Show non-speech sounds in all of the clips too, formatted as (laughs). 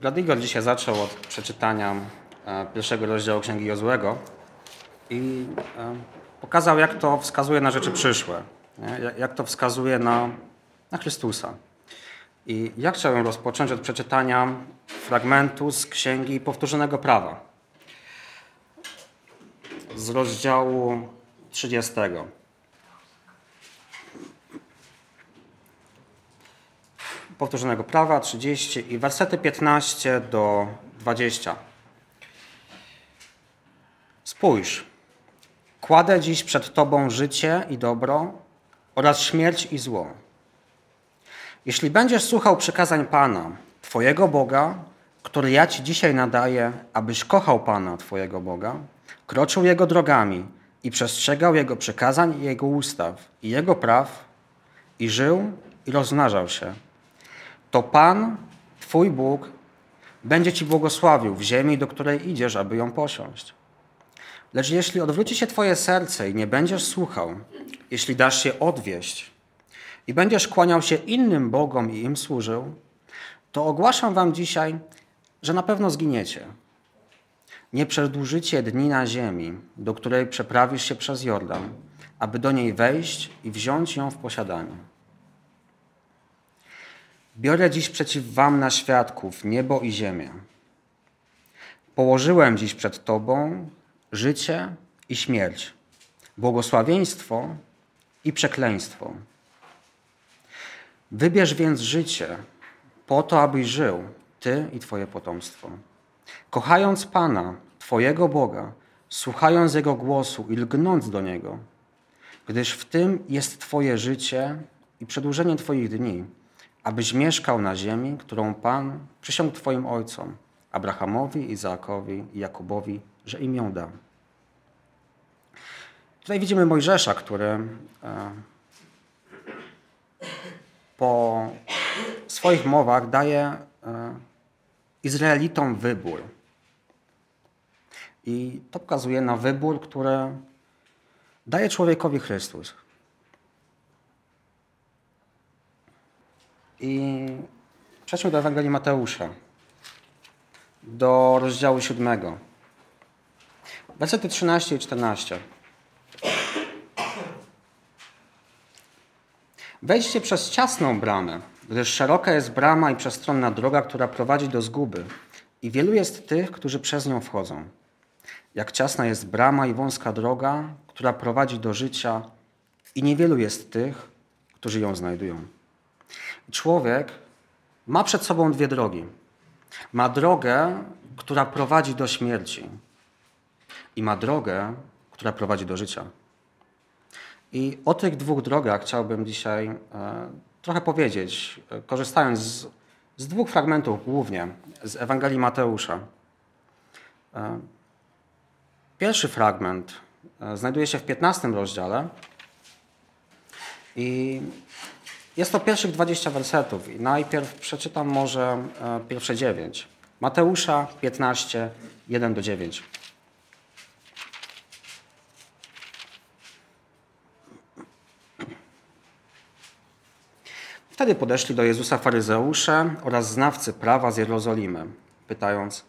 Bradligor dzisiaj zaczął od przeczytania e, pierwszego rozdziału Księgi Jozłego i e, pokazał, jak to wskazuje na rzeczy przyszłe, jak to wskazuje na, na Chrystusa. I ja chciałem rozpocząć od przeczytania fragmentu z Księgi Powtórzonego Prawa z rozdziału 30. Powtórzonego Prawa 30 i wersety 15 do 20. Spójrz, kładę dziś przed Tobą życie i dobro oraz śmierć i zło. Jeśli będziesz słuchał przykazań Pana, Twojego Boga, który ja Ci dzisiaj nadaję, abyś kochał Pana, Twojego Boga, kroczył Jego drogami i przestrzegał Jego przykazań i Jego ustaw i Jego praw i żył i rozmnażał się, to Pan, Twój Bóg, będzie Ci błogosławił w ziemi, do której idziesz, aby ją posiąść. Lecz jeśli odwróci się Twoje serce i nie będziesz słuchał, jeśli dasz się odwieść i będziesz kłaniał się innym Bogom i im służył, to ogłaszam Wam dzisiaj, że na pewno zginiecie. Nie przedłużycie dni na ziemi, do której przeprawisz się przez Jordan, aby do niej wejść i wziąć ją w posiadanie. Biorę dziś przeciw Wam na świadków niebo i ziemię. Położyłem dziś przed Tobą życie i śmierć, błogosławieństwo i przekleństwo. Wybierz więc życie po to, abyś żył, Ty i Twoje potomstwo. Kochając Pana, Twojego Boga, słuchając Jego głosu i lgnąc do Niego, gdyż w tym jest Twoje życie i przedłużenie Twoich dni, abyś mieszkał na ziemi, którą Pan przysiągł Twoim ojcom, Abrahamowi, Izaakowi i Jakubowi, że im ją da. Tutaj widzimy Mojżesza, który e, po swoich mowach daje e, Izraelitom wybór. I to pokazuje na wybór, który daje człowiekowi Chrystus. I przejdźmy do Ewangelii Mateusza, do rozdziału 7. Wersety 13 i 14. Wejdźcie przez ciasną bramę, gdyż szeroka jest brama i przestronna droga, która prowadzi do zguby, i wielu jest tych, którzy przez nią wchodzą. Jak ciasna jest brama i wąska droga, która prowadzi do życia, i niewielu jest tych, którzy ją znajdują. Człowiek ma przed sobą dwie drogi. Ma drogę, która prowadzi do śmierci, i ma drogę, która prowadzi do życia. I o tych dwóch drogach chciałbym dzisiaj e, trochę powiedzieć, e, korzystając z, z dwóch fragmentów głównie z Ewangelii Mateusza. E, pierwszy fragment znajduje się w 15 rozdziale i jest to pierwszych 20 wersetów. I najpierw przeczytam może pierwsze 9. Mateusza 15, 1 do 9. Wtedy podeszli do Jezusa faryzeusze oraz znawcy prawa z Jerozolimy, pytając: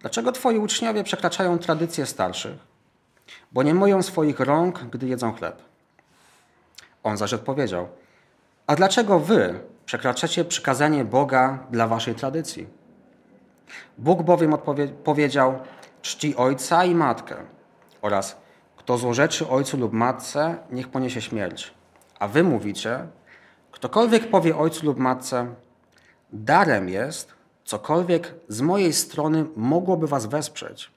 Dlaczego twoi uczniowie przekraczają tradycje starszych, bo nie myją swoich rąk, gdy jedzą chleb? On zaś odpowiedział: A dlaczego wy przekraczacie przykazanie Boga dla waszej tradycji? Bóg bowiem powiedział: Czci ojca i matkę oraz kto złorzeczy ojcu lub matce, niech poniesie śmierć. A wy mówicie, Ktokolwiek powie ojcu lub matce, darem jest, cokolwiek z mojej strony mogłoby was wesprzeć.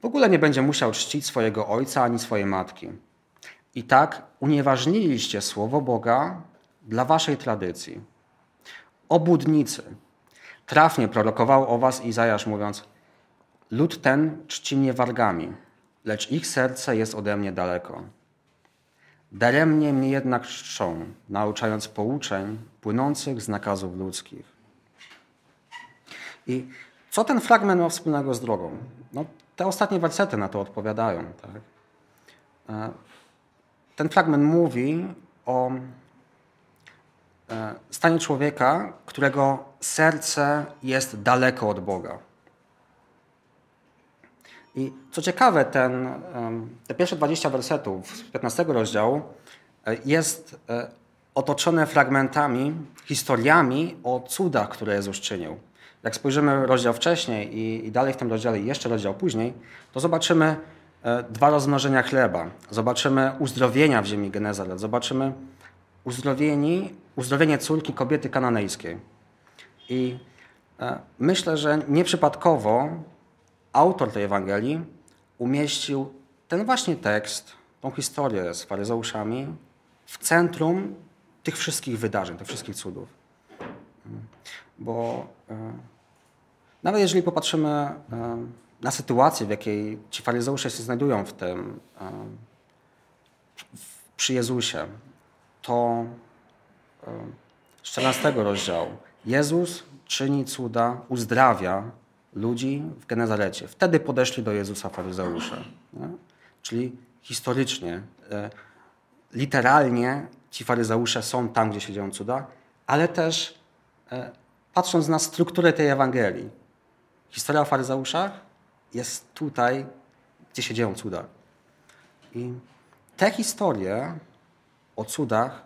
W ogóle nie będzie musiał czcić swojego ojca ani swojej matki. I tak unieważniliście słowo Boga dla waszej tradycji. Obudnicy. Trafnie prorokował o was Izajasz mówiąc, lud ten czci mnie wargami, lecz ich serce jest ode mnie daleko. Daremnie mnie jednak czczą, nauczając pouczeń płynących z nakazów ludzkich. I co ten fragment ma wspólnego z drogą? No, te ostatnie wersety na to odpowiadają. Tak? Ten fragment mówi o e, stanie człowieka, którego serce jest daleko od Boga. I co ciekawe, ten, te pierwsze 20 wersetów z 15 rozdziału e, jest e, otoczone fragmentami, historiami o cudach, które Jezus czynił. Jak spojrzymy rozdział wcześniej i, i dalej w tym rozdziale i jeszcze rozdział później, to zobaczymy dwa rozmnożenia chleba, zobaczymy uzdrowienia w ziemi Genezaret, zobaczymy uzdrowieni, uzdrowienie córki kobiety kananejskiej. I myślę, że nieprzypadkowo autor tej Ewangelii umieścił ten właśnie tekst, tą historię z faryzeuszami w centrum tych wszystkich wydarzeń, tych wszystkich cudów. Bo e, nawet jeżeli popatrzymy e, na sytuację, w jakiej ci faryzeusze się znajdują w tym, przy Jezusie, to z 14 rozdziału Jezus czyni cuda, uzdrawia ludzi w Genezarecie. Wtedy podeszli do Jezusa faryzeusze. Nie? Czyli historycznie, e, literalnie ci faryzeusze są tam, gdzie się dzieją cuda, ale też e, patrząc na strukturę tej Ewangelii, historia o faryzeuszach jest tutaj, gdzie się dzieją cuda. I te historie o cudach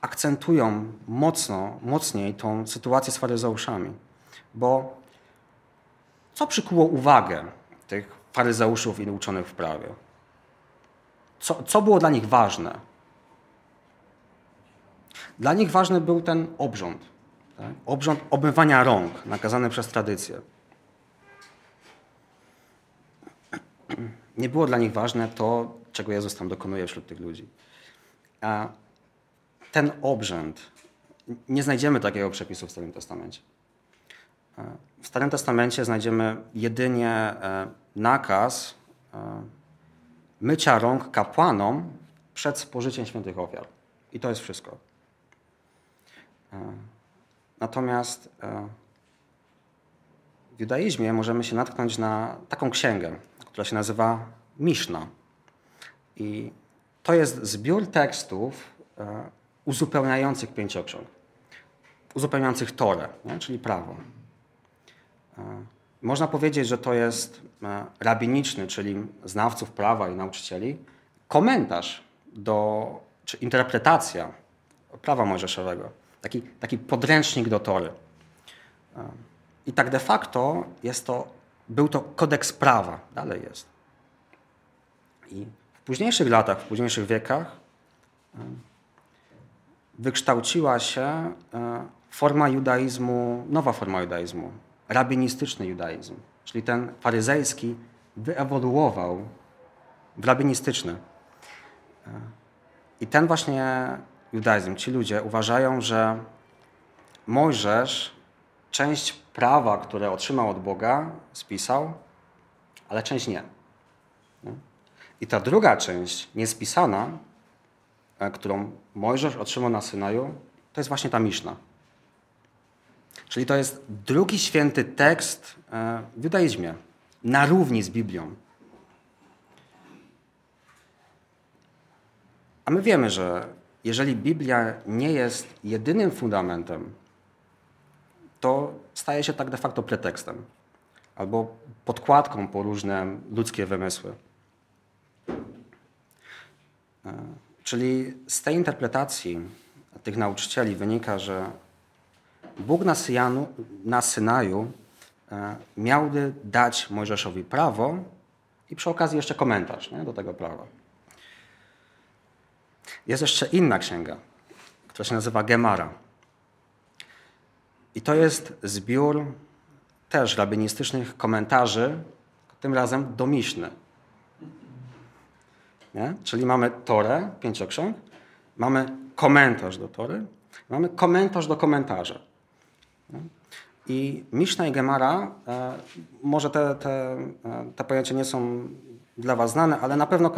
akcentują mocno, mocniej tą sytuację z faryzeuszami, bo co przykuło uwagę tych faryzeuszów i uczonych w prawie? Co, co było dla nich ważne? Dla nich ważny był ten obrząd. Tak? Obrząd obmywania rąk, nakazany przez tradycję. Nie było dla nich ważne to, czego Jezus tam dokonuje wśród tych ludzi. A ten obrzęd, nie znajdziemy takiego przepisu w Starym Testamencie. W Starym Testamencie znajdziemy jedynie e, nakaz e, mycia rąk kapłanom przed spożyciem świętych ofiar. I to jest wszystko. E, natomiast w judaizmie możemy się natknąć na taką księgę, która się nazywa Miszna. I to jest zbiór tekstów uzupełniających pięcioksiąg, uzupełniających Torę, nie? czyli prawo. Można powiedzieć, że to jest e, rabiniczny, czyli znawców prawa i nauczycieli, komentarz do, czy interpretacja prawa mojżeszowego. Taki, taki podręcznik do Tory. E, I tak de facto jest to, był to kodeks prawa, dalej jest. I w późniejszych latach, w późniejszych wiekach e, wykształciła się forma judaizmu, nowa forma judaizmu, rabinistyczny judaizm, czyli ten faryzejski, wyewoluował w rabinistyczny. I ten właśnie judaizm, ci ludzie uważają, że Mojżesz część prawa, które otrzymał od Boga, spisał, ale część nie. I ta druga część, niespisana, e, którą Mojżesz otrzymał na Synaju, to jest właśnie ta Miszna. Czyli to jest drugi święty tekst e, w judaizmie, na równi z Biblią. A my wiemy, że jeżeli Biblia nie jest jedynym fundamentem, to staje się tak de facto pretekstem albo podkładką po różne ludzkie wymysły. E, czyli z tej interpretacji tych nauczycieli wynika, że Bóg na, Syjanu, na Synaju e, miałby dać Mojżeszowi prawo i przy okazji jeszcze komentarz nie, do tego prawa. Jest jeszcze inna księga, która się nazywa Gemara. I to jest zbiór też rabinistycznych komentarzy, tym razem do Miszny. Nie? Czyli mamy Torę, pięcioksiąg, mamy komentarz do Tory, mamy komentarz do komentarza. I Miszna i Gemara, e, może te, te, e, te pojęcia nie są dla Was znane, ale na pewno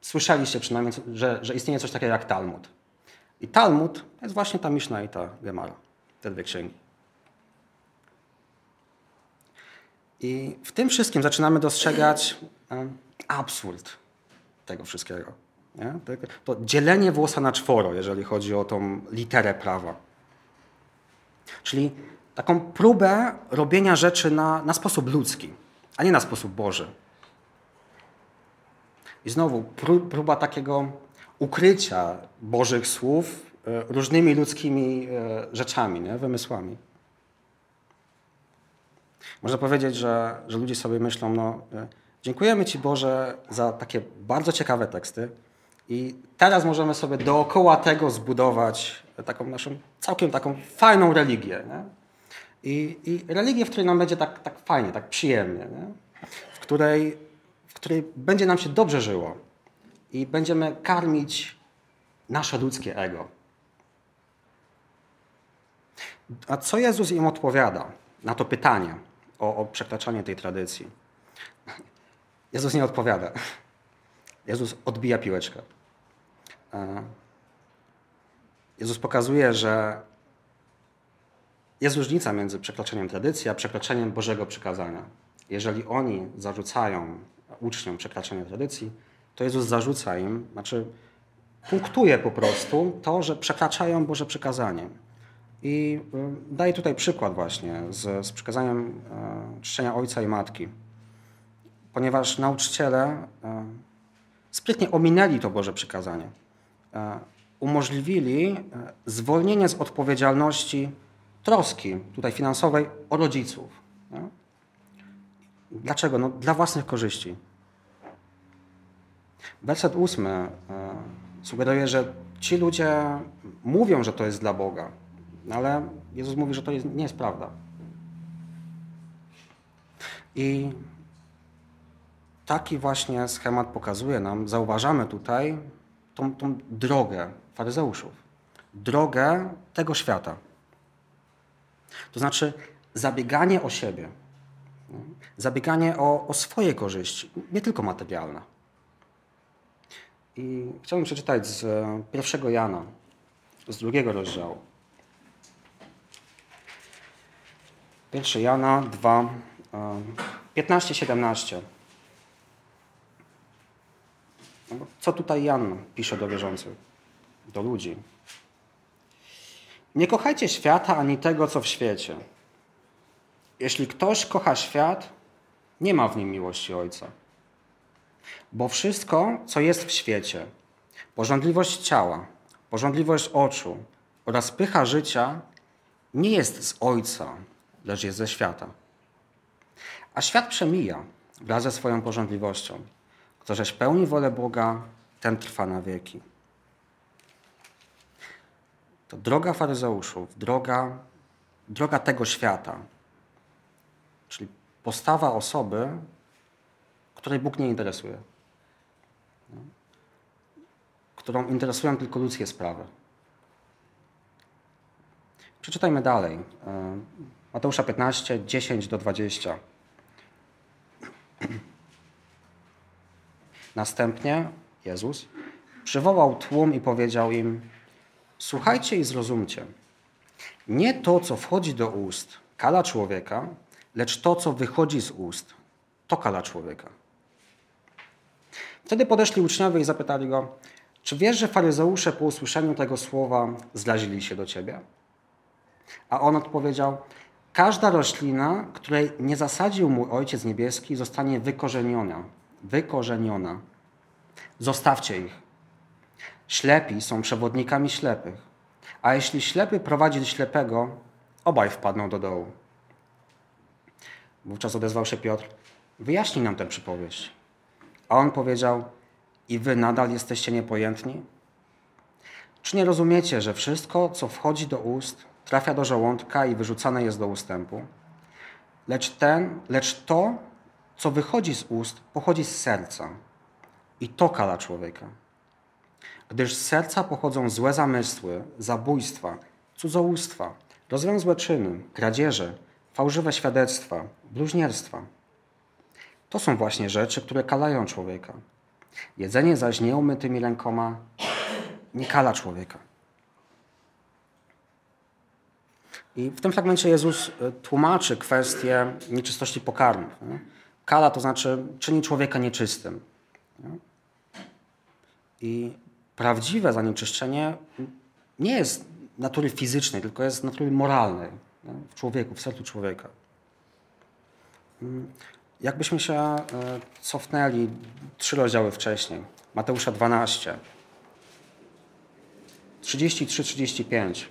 słyszeliście przynajmniej, że, że istnieje coś takiego jak Talmud. I Talmud to jest właśnie ta Miszna i ta Gemara, te dwie księgi. I w tym wszystkim zaczynamy dostrzegać absurd tego wszystkiego. Nie? To dzielenie włosa na czworo, jeżeli chodzi o tą literę prawa. Czyli taką próbę robienia rzeczy na, na sposób ludzki, a nie na sposób Boży. I znowu próba takiego ukrycia Bożych słów e, różnymi ludzkimi e, rzeczami, nie? wymysłami. Można powiedzieć, że, że ludzie sobie myślą, no e, dziękujemy Ci Boże za takie bardzo ciekawe teksty i teraz możemy sobie dookoła tego zbudować taką naszą całkiem taką fajną religię. Nie? I, I religię, w której nam będzie tak, tak fajnie, tak przyjemnie, nie? W, której, w której będzie nam się dobrze żyło i będziemy karmić nasze ludzkie ego. A co Jezus im odpowiada na to pytanie o, o przekraczanie tej tradycji? Jezus nie odpowiada. Jezus odbija piłeczkę. E, Jezus pokazuje, że jest różnica między przekroczeniem tradycji a przekroczeniem Bożego przykazania. Jeżeli oni zarzucają uczniom przekraczanie tradycji, to Jezus zarzuca im, znaczy punktuje po prostu to, że przekraczają Boże przykazanie. I y, daję tutaj przykład właśnie z, z przykazaniem e, czczenia ojca i matki. Ponieważ nauczyciele e, sprytnie ominęli to Boże przykazanie. Umożliwili zwolnienie z odpowiedzialności troski tutaj finansowej o rodziców. Dlaczego? No, dla własnych korzyści. Werset ósmy sugeruje, że ci ludzie mówią, że to jest dla Boga, ale Jezus mówi, że to jest, nie jest prawda. I taki właśnie schemat pokazuje nam, zauważamy tutaj tą, tą drogę faryzeuszów, drogę tego świata. To znaczy zabieganie o siebie, zabieganie o, o swoje korzyści, nie tylko materialne. I chciałbym przeczytać z e, pierwszego Jana, z drugiego rozdziału. Pierwszy Jana 2, 15-17. E, co tutaj Jan pisze do wierzących, do ludzi? Nie kochajcie świata ani tego, co w świecie. Jeśli ktoś kocha świat, nie ma w nim miłości Ojca. Bo wszystko, co jest w świecie, porządliwość ciała, porządliwość oczu oraz pycha życia, nie jest z Ojca, lecz jest ze świata. A świat przemija wraz ze swoją porządliwością. Kto żeś pełni wolę Boga, ten trwa na wieki. To droga faryzeuszów, droga, droga tego świata, czyli postawa osoby, której Bóg nie interesuje, którą interesują tylko ludzkie sprawy. Przeczytajmy dalej. Mateusza 15, 10 do 20. Następnie Jezus przywołał tłum i powiedział im: Słuchajcie i zrozumcie. Nie to, co wchodzi do ust, kala człowieka, lecz to, co wychodzi z ust, to kala człowieka. Wtedy podeszli uczniowie i zapytali go, czy wiesz, że faryzeusze po usłyszeniu tego słowa zlazili się do ciebie? A on odpowiedział, każda roślina, której nie zasadził mój Ojciec Niebieski, zostanie wykorzeniona. Wykorzeniona. Zostawcie ich. Ślepi są przewodnikami ślepych. A jeśli ślepy prowadzi ślepego, obaj wpadną do dołu. Wówczas odezwał się Piotr: Wyjaśnij nam tę przypowieść. A on powiedział: I wy nadal jesteście niepojętni? Czy nie rozumiecie, że wszystko, co wchodzi do ust, trafia do żołądka i wyrzucane jest do ustępu? Lecz, ten, lecz to, co wychodzi z ust, pochodzi z serca. I to kala człowieka gdyż z serca pochodzą złe zamysły, zabójstwa, cudzołóstwa, rozwiązłe czyny, kradzieże, fałszywe świadectwa, bluźnierstwa. To są właśnie rzeczy, które kalają człowieka. Jedzenie zaś nieumytymi rękoma nie kala człowieka. I w tym fragmencie Jezus e, tłumaczy kwestię nieczystości pokarmów. Kala to znaczy czyni człowieka nieczystym. I prawdziwe zanieczyszczenie nie jest natury fizycznej, tylko jest natury moralnej w człowieku, w sercu człowieka. Mm, jakbyśmy się e, cofnęli trzy rozdziały wcześniej, Mateusza 12, 33-35.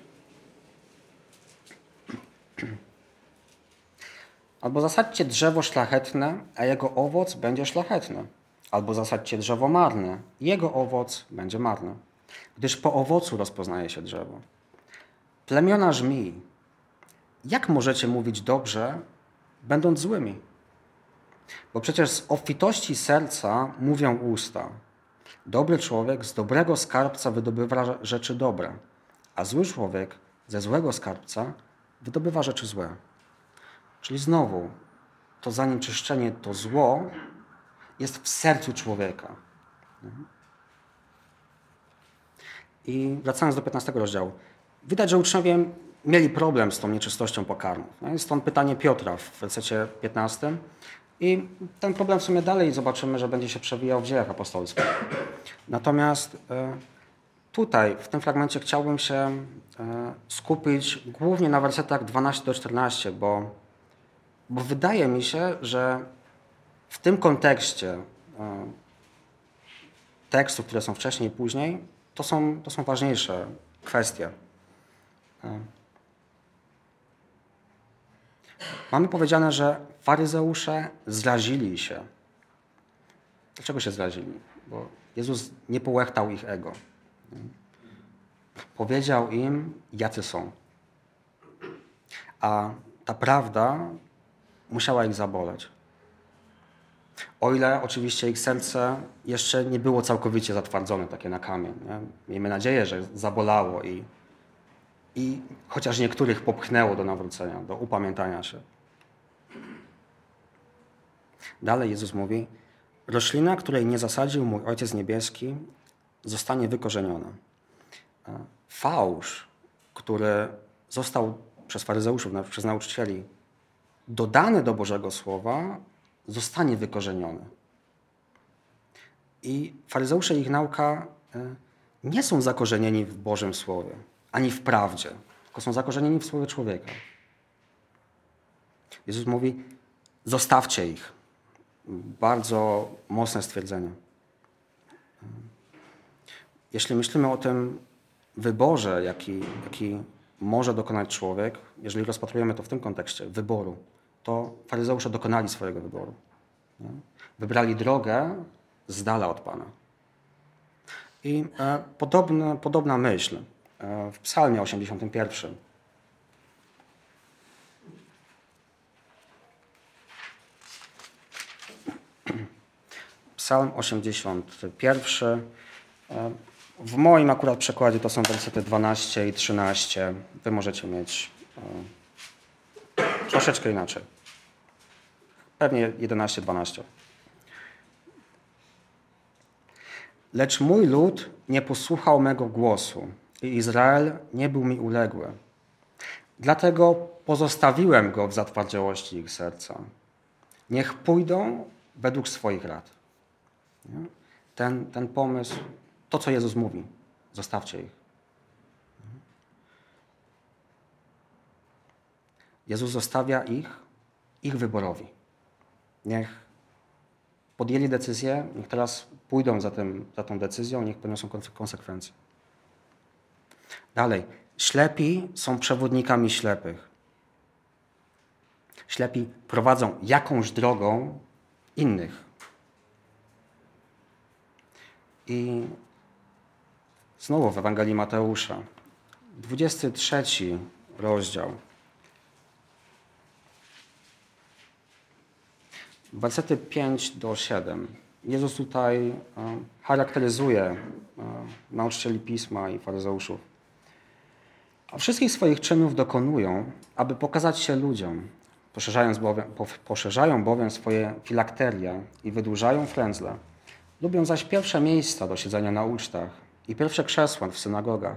Albo zasadźcie drzewo szlachetne, a jego owoc będzie szlachetny. Albo zasadźcie drzewo marne, jego owoc będzie marny. Gdyż po owocu rozpoznaje się drzewo. Plemiona żmij. Jak możecie mówić dobrze, będąc złymi? Bo przecież z obfitości serca mówią usta. Dobry człowiek z dobrego skarbca wydobywa rzeczy dobre, a zły człowiek ze złego skarbca wydobywa rzeczy złe. Czyli znowu, to zanieczyszczenie, to zło jest w sercu człowieka. I wracając do 15 rozdziału. Widać, że uczniowie mieli problem z tą nieczystością pokarmów. Stąd pytanie Piotra w wersecie 15. I ten problem w sumie dalej zobaczymy, że będzie się przewijał w dziejach apostolskich. Natomiast e, tutaj, w tym fragmencie chciałbym się e, skupić głównie na wersetach 12 do 14, bo, bo wydaje mi się, że w tym kontekście e, tekstów, które są wcześniej i później, to są, to są ważniejsze kwestie. Mamy powiedziane, że faryzeusze zrazili się. Dlaczego się zrazili? Bo Jezus nie połechtał ich ego. Powiedział im, jacy są. A ta prawda musiała ich zaboleć. O ile oczywiście ich serce jeszcze nie było całkowicie zatwardzone, takie na kamień. Nie? Miejmy nadzieję, że zabolało i, i chociaż niektórych popchnęło do nawrócenia, do upamiętania się. Dalej Jezus mówi, roślina, której nie zasadził mój Ojciec Niebieski, zostanie wykorzeniona. Fałsz, który został przez faryzeuszów, przez nauczycieli dodany do Bożego Słowa, zostanie wykorzeniony. I faryzeusze ich nauka e, nie są zakorzenieni w Bożym Słowie, ani w prawdzie, tylko są zakorzenieni w Słowie człowieka. Jezus mówi, zostawcie ich. Bardzo mocne stwierdzenie. Jeśli myślimy o tym wyborze, jaki, jaki może dokonać człowiek, jeżeli rozpatrujemy to w tym kontekście, wyboru, to faryzeusze dokonali swojego wyboru. Nie? Wybrali drogę z dala od Pana. I e, podobne, podobna myśl e, w Psalmie 81. Psalm 81. E, w moim akurat przekładzie to są wersety 12 i 13. Wy możecie mieć e, troszeczkę inaczej. Pewnie 11-12. Lecz mój lud nie posłuchał mego głosu i Izrael nie był mi uległy. Dlatego pozostawiłem go w zatwardziałości ich serca. Niech pójdą według swoich rad. Ten, ten pomysł, to co Jezus mówi, zostawcie ich. Jezus zostawia ich, ich wyborowi. Niech podjęli decyzję, niech teraz pójdą za, tym, za tą decyzją, niech poniosą konsekwencje. Dalej. Ślepi są przewodnikami ślepych. Ślepi prowadzą jakąś drogą innych. I znowu w Ewangelii Mateusza, 23 rozdział. Wersety 5 do 7. Jezus tutaj e, charakteryzuje e, nauczycieli pisma i faryzeuszów. A wszystkich swoich czynów dokonują, aby pokazać się ludziom. Poszerzając bowiem, poszerzają bowiem swoje filakteria i wydłużają frędzle Lubią zaś pierwsze miejsca do siedzenia na ucztach i pierwsze krzesła w synagogach.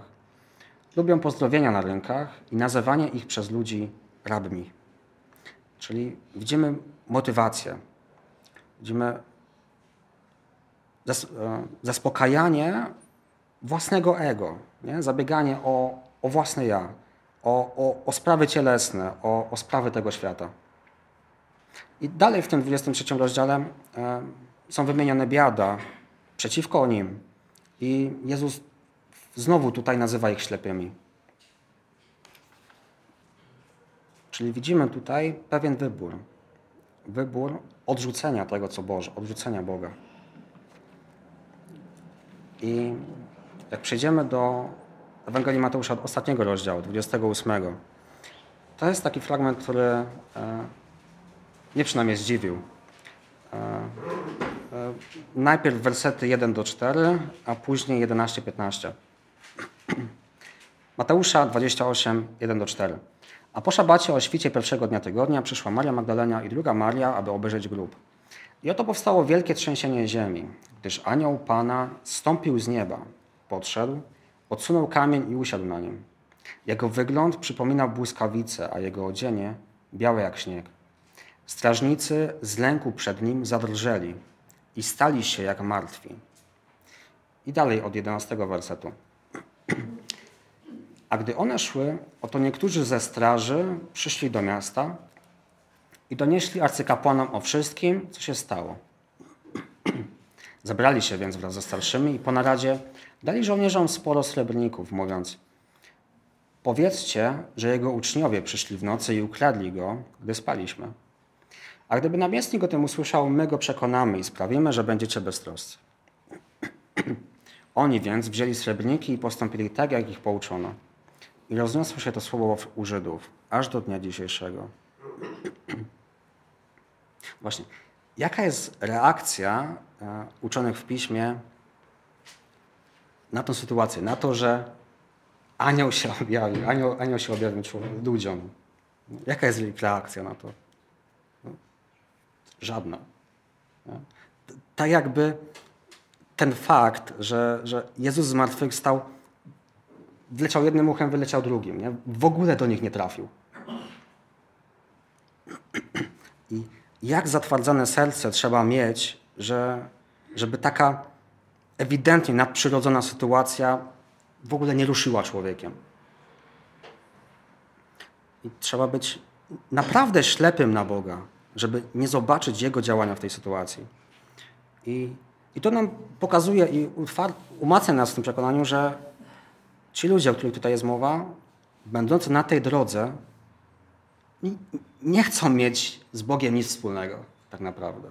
Lubią pozdrowienia na rynkach i nazywanie ich przez ludzi rabmi. Czyli widzimy motywację. Widzimy e, zaspokajanie własnego ego, nie? zabieganie o, o własne ja, o, o, o sprawy cielesne, o, o sprawy tego świata. I dalej w tym 23 rozdziale e, są wymienione biada przeciwko nim. I Jezus znowu tutaj nazywa ich ślepymi. Czyli widzimy tutaj pewien wybór. Wybór odrzucenia tego, co Boże, odrzucenia Boga. I jak przejdziemy do Ewangelii Mateusza, ostatniego rozdziału, 28, to jest taki fragment, który e, mnie przynajmniej zdziwił. E, e, najpierw wersety 1 do 4, a później 11-15. (clears throat) Mateusza 28, 1 do 4. A po szabacie o świcie pierwszego dnia tygodnia przyszła Maria Magdalena i druga Maria, aby obejrzeć grób. I oto powstało wielkie trzęsienie ziemi, gdyż anioł Pana stąpił z nieba, podszedł, odsunął kamień i usiadł na nim. Jego wygląd przypominał błyskawice, a jego odzienie białe jak śnieg. Strażnicy z lęku przed nim zadrżeli i stali się jak martwi. I dalej od 11 wersetu. A gdy one szły, oto niektórzy ze straży przyszli do miasta i donieśli arcykapłanom o wszystkim, co się stało. (clears throat) Zabrali się więc wraz ze starszymi i po naradzie dali żołnierzom sporo srebrników, mówiąc Powiedzcie, że jego uczniowie przyszli w nocy i ukradli go, gdy spaliśmy. A gdyby namiestnik o tym usłyszał, my go przekonamy i sprawimy, że będziecie beztroscy. (clears throat) Oni więc wzięli srebrniki i postąpili tak, jak ich pouczono. I rozniosło się to słowo u Żydów, aż do dnia dzisiejszego. (clears throat) Właśnie, jaka jest reakcja e, uczonych w piśmie na tę sytuację, na to, że anioł się (laughs) objawił, anioł, anioł się objawił ludziom. Jaka jest ich reakcja na to? No, żadna. Tak jakby ten fakt, że, że Jezus zmartwychwstał wleciał jednym uchem, wyleciał drugim. Nie? W ogóle do nich nie trafił. I jak zatwardzone serce trzeba mieć, że, żeby taka ewidentnie nadprzyrodzona sytuacja w ogóle nie ruszyła człowiekiem. I trzeba być naprawdę ślepym na Boga, żeby nie zobaczyć Jego działania w tej sytuacji. I, i to nam pokazuje i umacnia nas w tym przekonaniu, że ci ludzie, o których tutaj jest mowa, będący na tej drodze, nie chcą mieć z Bogiem nic wspólnego, tak naprawdę.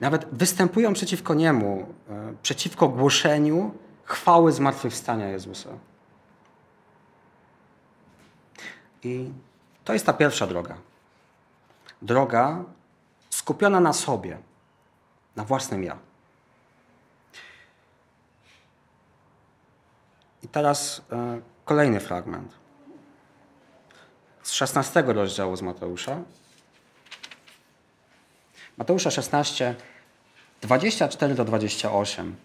Nawet występują przeciwko Niemu, e, przeciwko głoszeniu chwały zmartwychwstania Jezusa. I to jest ta pierwsza droga. Droga skupiona na sobie, na własnym ja. I teraz e, kolejny fragment. Z 16 rozdziału z Mateusza. Mateusza 16, 24 do 28.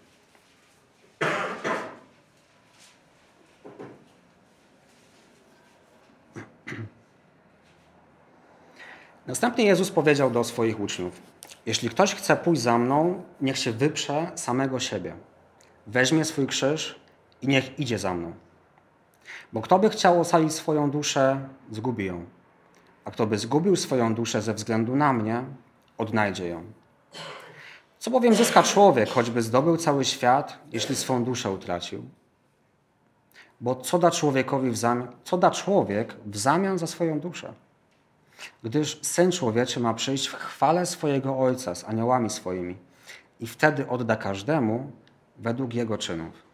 Następnie Jezus powiedział do swoich uczniów: Jeśli ktoś chce pójść za mną, niech się wyprze samego siebie. Weźmie swój krzyż i niech idzie za mną. Bo kto by chciał ocalić swoją duszę, zgubi ją. A kto by zgubił swoją duszę ze względu na mnie, odnajdzie ją. Co bowiem zyska człowiek, choćby zdobył cały świat, jeśli swą duszę utracił? Bo co da człowiekowi w zamian, co da człowiek w zamian za swoją duszę? Gdyż Syn Człowieczy ma przyjść w chwale swojego Ojca z aniołami swoimi i wtedy odda każdemu według jego czynów.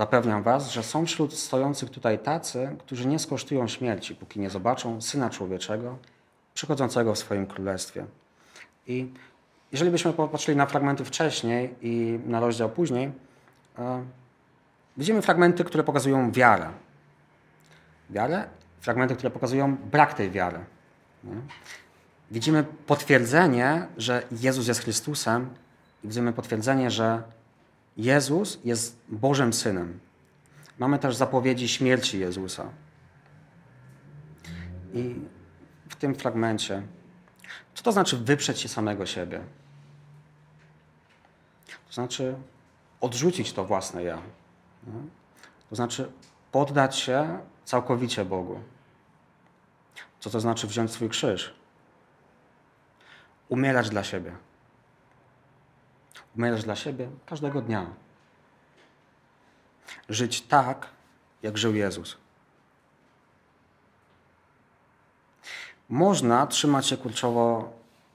Zapewniam was, że są wśród stojących tutaj tacy, którzy nie skosztują śmierci, póki nie zobaczą Syna Człowieczego przychodzącego w swoim królestwie. I jeżeli byśmy popatrzyli na fragmenty wcześniej i na rozdział później, e, widzimy fragmenty, które pokazują wiarę. Wiarę, fragmenty, które pokazują brak tej wiary. Widzimy potwierdzenie, że Jezus jest Chrystusem i widzimy potwierdzenie, że Jezus jest Bożym Synem. Mamy też zapowiedzi śmierci Jezusa. I w tym fragmencie, co to znaczy wyprzeć się samego siebie? To znaczy odrzucić to własne ja. To znaczy poddać się całkowicie Bogu. Co to znaczy wziąć swój krzyż? Umierać dla siebie. Umierać dla siebie każdego dnia. Żyć tak, jak żył Jezus. Można trzymać się kurczowo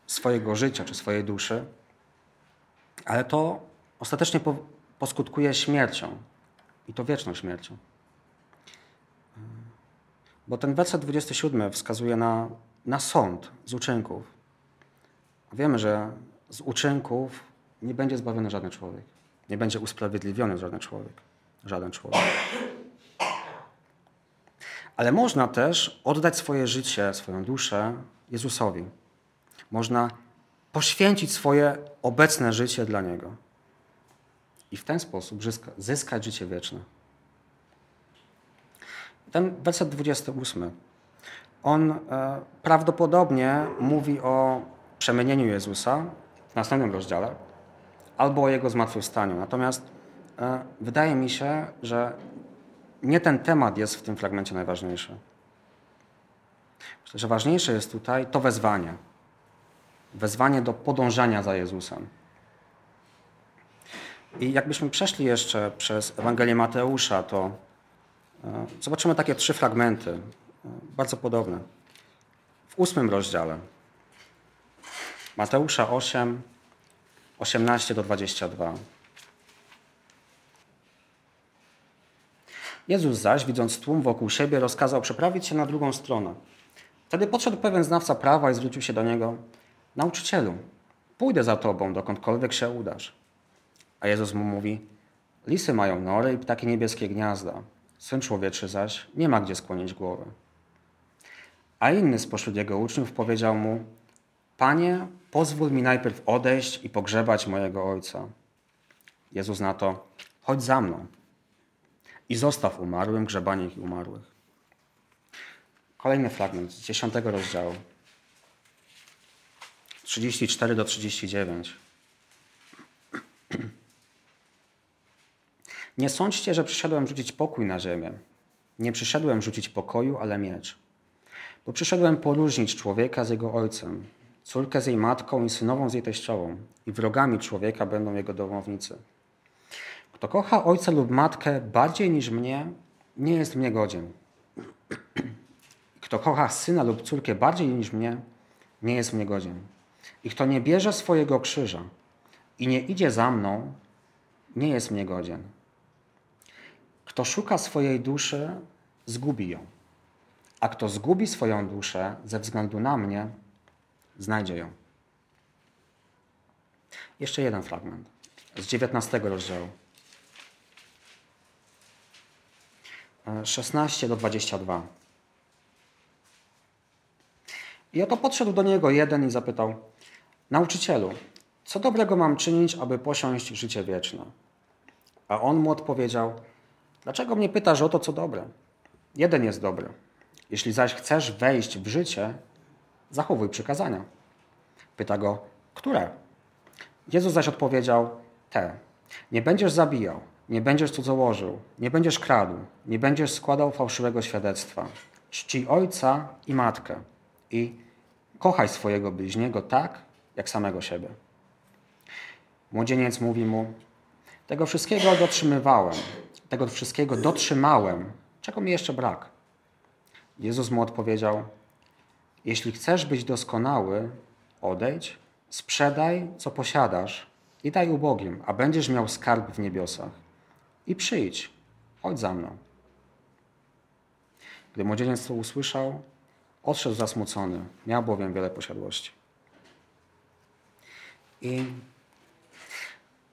swojego życia czy swojej duszy, ale to ostatecznie poskutkuje śmiercią i to wieczną śmiercią. Bo ten werset 27 wskazuje na, na sąd z uczynków. Wiemy, że z uczynków nie będzie zbawiony żaden człowiek. Nie będzie usprawiedliwiony żaden człowiek. Żaden człowiek. Ale można też oddać swoje życie, swoją duszę Jezusowi. Można poświęcić swoje obecne życie dla Niego. I w ten sposób zyskać życie wieczne. Ten werset 28, on e, prawdopodobnie mówi o przemienieniu Jezusa w następnym rozdziale albo o Jego zmartwychwstaniu. Natomiast e, wydaje mi się, że nie ten temat jest w tym fragmencie najważniejszy. Myślę, że ważniejsze jest tutaj to wezwanie. Wezwanie do podążania za Jezusem. I jakbyśmy przeszli jeszcze przez Ewangelię Mateusza, to e, zobaczymy takie trzy fragmenty, e, bardzo podobne. W ósmym rozdziale. Mateusza 8, 18 do 22. Jezus zaś, widząc tłum wokół siebie, rozkazał przeprawić się na drugą stronę. Wtedy podszedł pewien znawca prawa i zwrócił się do niego: Nauczycielu, pójdę za tobą, dokądkolwiek się udasz. A Jezus mu mówi: Lisy mają nory i ptaki niebieskie gniazda. Syn człowieczy zaś nie ma gdzie skłonić głowy. A inny spośród jego uczniów powiedział mu: Panie, pozwól mi najpierw odejść i pogrzebać mojego ojca. Jezus na to: Chodź za mną i zostaw umarłym grzebanie ich umarłych. Kolejny fragment z 10 rozdziału. 34 do 39. (clears throat) Nie sądźcie, że przyszedłem rzucić pokój na ziemię. Nie przyszedłem rzucić pokoju, ale miecz. Bo przyszedłem poróżnić człowieka z jego ojcem, córkę z jej matką i synową z jej teściową, i wrogami człowieka będą jego domownicy. Kto kocha ojca lub matkę bardziej niż mnie, nie jest mnie godzien. Kto kocha syna lub córkę bardziej niż mnie, nie jest mnie godzien. I kto nie bierze swojego krzyża i nie idzie za mną, nie jest mnie godzien. Kto szuka swojej duszy, zgubi ją. A kto zgubi swoją duszę ze względu na mnie, znajdzie ją. Jeszcze jeden fragment z 19 rozdziału. 16 do 22. I oto podszedł do niego jeden i zapytał: Nauczycielu, co dobrego mam czynić, aby posiąść życie wieczne? A on mu odpowiedział: Dlaczego mnie pytasz o to, co dobre? Jeden jest dobry. Jeśli zaś chcesz wejść w życie, zachowuj przykazania. Pyta go: Które? Jezus zaś odpowiedział: Te. Nie będziesz zabijał nie będziesz cudzołożył, nie będziesz kradł, nie będziesz składał fałszywego świadectwa. Czci ojca i matkę i kochaj swojego bliźniego tak, jak samego siebie. Młodzieniec mówi mu: Tego wszystkiego dotrzymywałem, tego wszystkiego dotrzymałem, czego mi jeszcze brak? Jezus mu odpowiedział: Jeśli chcesz być doskonały, odejdź, sprzedaj, co posiadasz i daj ubogim, a będziesz miał skarb w niebiosach i przyjdź, chodź za mną. Gdy młodzieniec to usłyszał, odszedł zasmucony, miał bowiem wiele posiadłości. I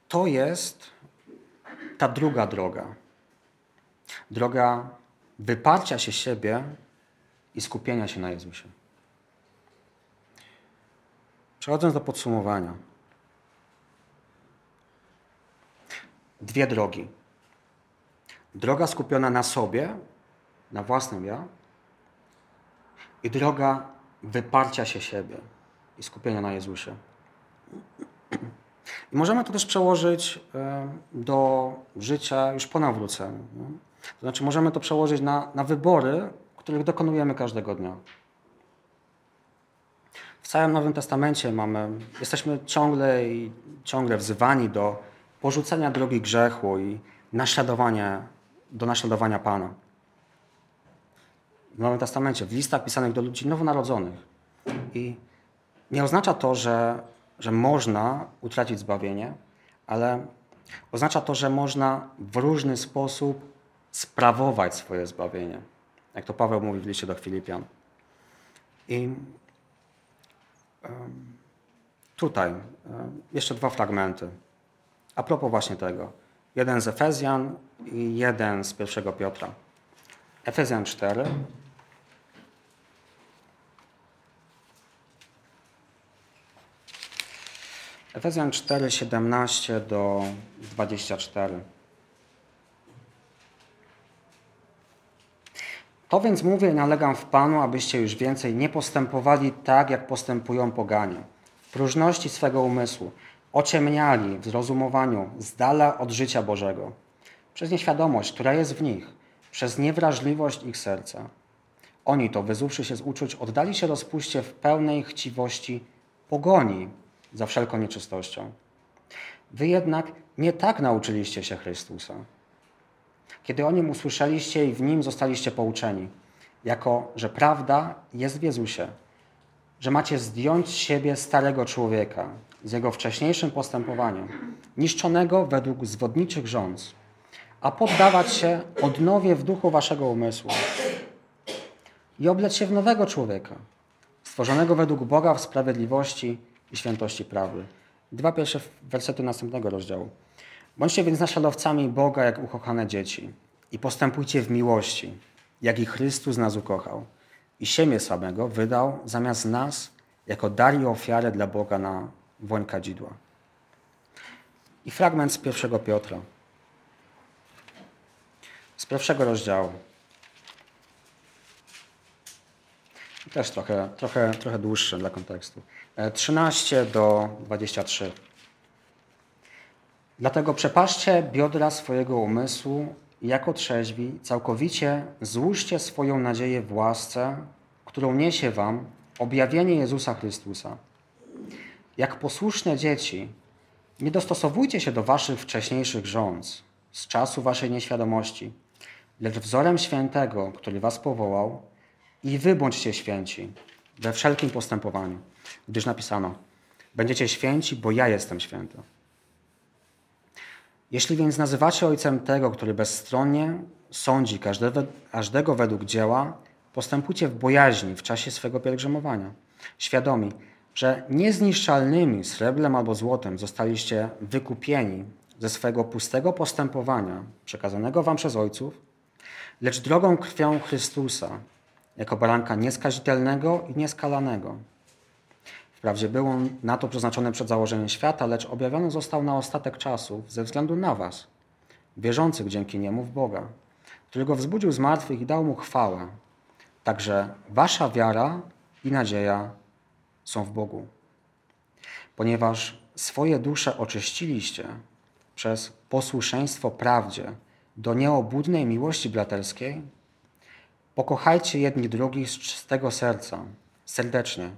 to jest ta druga droga. Droga wyparcia się siebie i skupienia się na Jezusie. Przechodząc do podsumowania. Dwie drogi. Droga skupiona na sobie, na własnym ja i droga wyparcia się siebie i skupienia na Jezusie. I możemy to też przełożyć do życia już po nawróceniu. To znaczy możemy to przełożyć na, na wybory, których dokonujemy każdego dnia. Całym Nowym Testamencie mamy, jesteśmy ciągle i ciągle wzywani do porzucenia drogi grzechu i naśladowania, do naśladowania Pana. W Nowym Testamencie, w listach pisanych do ludzi nowonarodzonych. I nie oznacza to, że, że można utracić zbawienie, ale oznacza to, że można w różny sposób sprawować swoje zbawienie. Jak to Paweł mówi w liście do Filipian. I tutaj jeszcze dwa fragmenty. A propos właśnie tego. Jeden z Efezjan i jeden z pierwszego Piotra. Efezjan 4. Efezjan 4, 17 do 24. To więc mówię i nalegam w Panu, abyście już więcej nie postępowali tak, jak postępują poganie. W próżności swego umysłu, ociemniali w zrozumowaniu, z dala od życia Bożego. Przez nieświadomość, która jest w nich, przez niewrażliwość ich serca. Oni to, wyzuwszy się z uczuć, oddali się rozpuście w pełnej chciwości pogoni za wszelką nieczystością. Wy jednak nie tak nauczyliście się Chrystusa kiedy o nim usłyszeliście i w nim zostaliście pouczeni, jako że prawda jest w Jezusie, że macie zdjąć z siebie starego człowieka z jego wcześniejszym postępowaniem, niszczonego według zwodniczych rządz, a poddawać się odnowie w duchu waszego umysłu i obleć się w nowego człowieka, stworzonego według Boga w sprawiedliwości i świętości prawdy. Dwa pierwsze wersety następnego rozdziału. Bądźcie więc naśladowcami Boga jak ukochane dzieci i postępujcie w miłości, jak i Chrystus nas ukochał i siebie samego wydał zamiast nas jako dar i ofiarę dla Boga na woń kadzidła. I fragment z pierwszego Piotra. Z pierwszego rozdziału. Też trochę, trochę, trochę dłuższy dla kontekstu. 13 e, do 23. Dlatego przepaszcie biodra swojego umysłu i jako trzeźwi całkowicie złóżcie swoją nadzieję w łasce, którą niesie wam objawienie Jezusa Chrystusa. Jak posłuszne dzieci, nie dostosowujcie się do waszych wcześniejszych rządz z czasu waszej nieświadomości, lecz wzorem świętego, który was powołał, i wy bądźcie święci we wszelkim postępowaniu, gdyż napisano: Będziecie święci, bo ja jestem święty. Jeśli więc nazywacie ojcem tego, który bezstronnie sądzi każdego według dzieła, postępujcie w bojaźni w czasie swego pielgrzymowania, świadomi, że niezniszczalnymi srebrem albo złotem zostaliście wykupieni ze swego pustego postępowania przekazanego wam przez ojców, lecz drogą krwią Chrystusa, jako baranka nieskazitelnego i nieskalanego Wprawdzie był on na to przeznaczony przed założeniem świata, lecz objawiony został na ostatek czasów ze względu na was, wierzących dzięki niemu w Boga, który go wzbudził z martwych i dał mu chwałę. Także wasza wiara i nadzieja są w Bogu. Ponieważ swoje dusze oczyściliście przez posłuszeństwo prawdzie do nieobudnej miłości braterskiej, pokochajcie jedni drugich z czystego serca, serdecznie,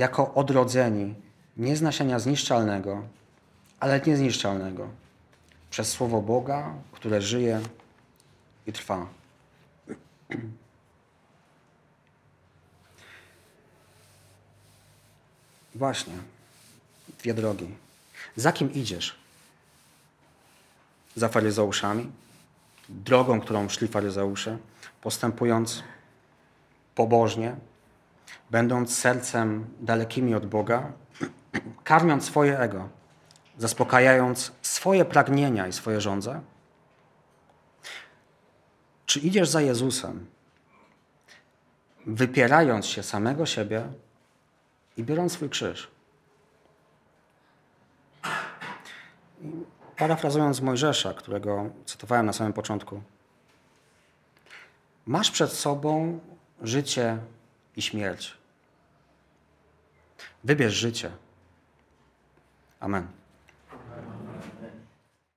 jako odrodzeni nie z nasienia zniszczalnego, ale niezniszczalnego, przez Słowo Boga, które żyje i trwa. (clears throat) Właśnie, dwie drogi. Za kim idziesz? Za faryzeuszami? Drogą, którą szli faryzeusze, postępując pobożnie, będąc sercem dalekimi od Boga, (clears throat) karmiąc swoje ego, zaspokajając swoje pragnienia i swoje żądze? Czy idziesz za Jezusem, wypierając się samego siebie i biorąc swój krzyż? parafrazując Mojżesza, którego cytowałem na samym początku, masz przed sobą życie i śmierć. Wybierz życie. Amen.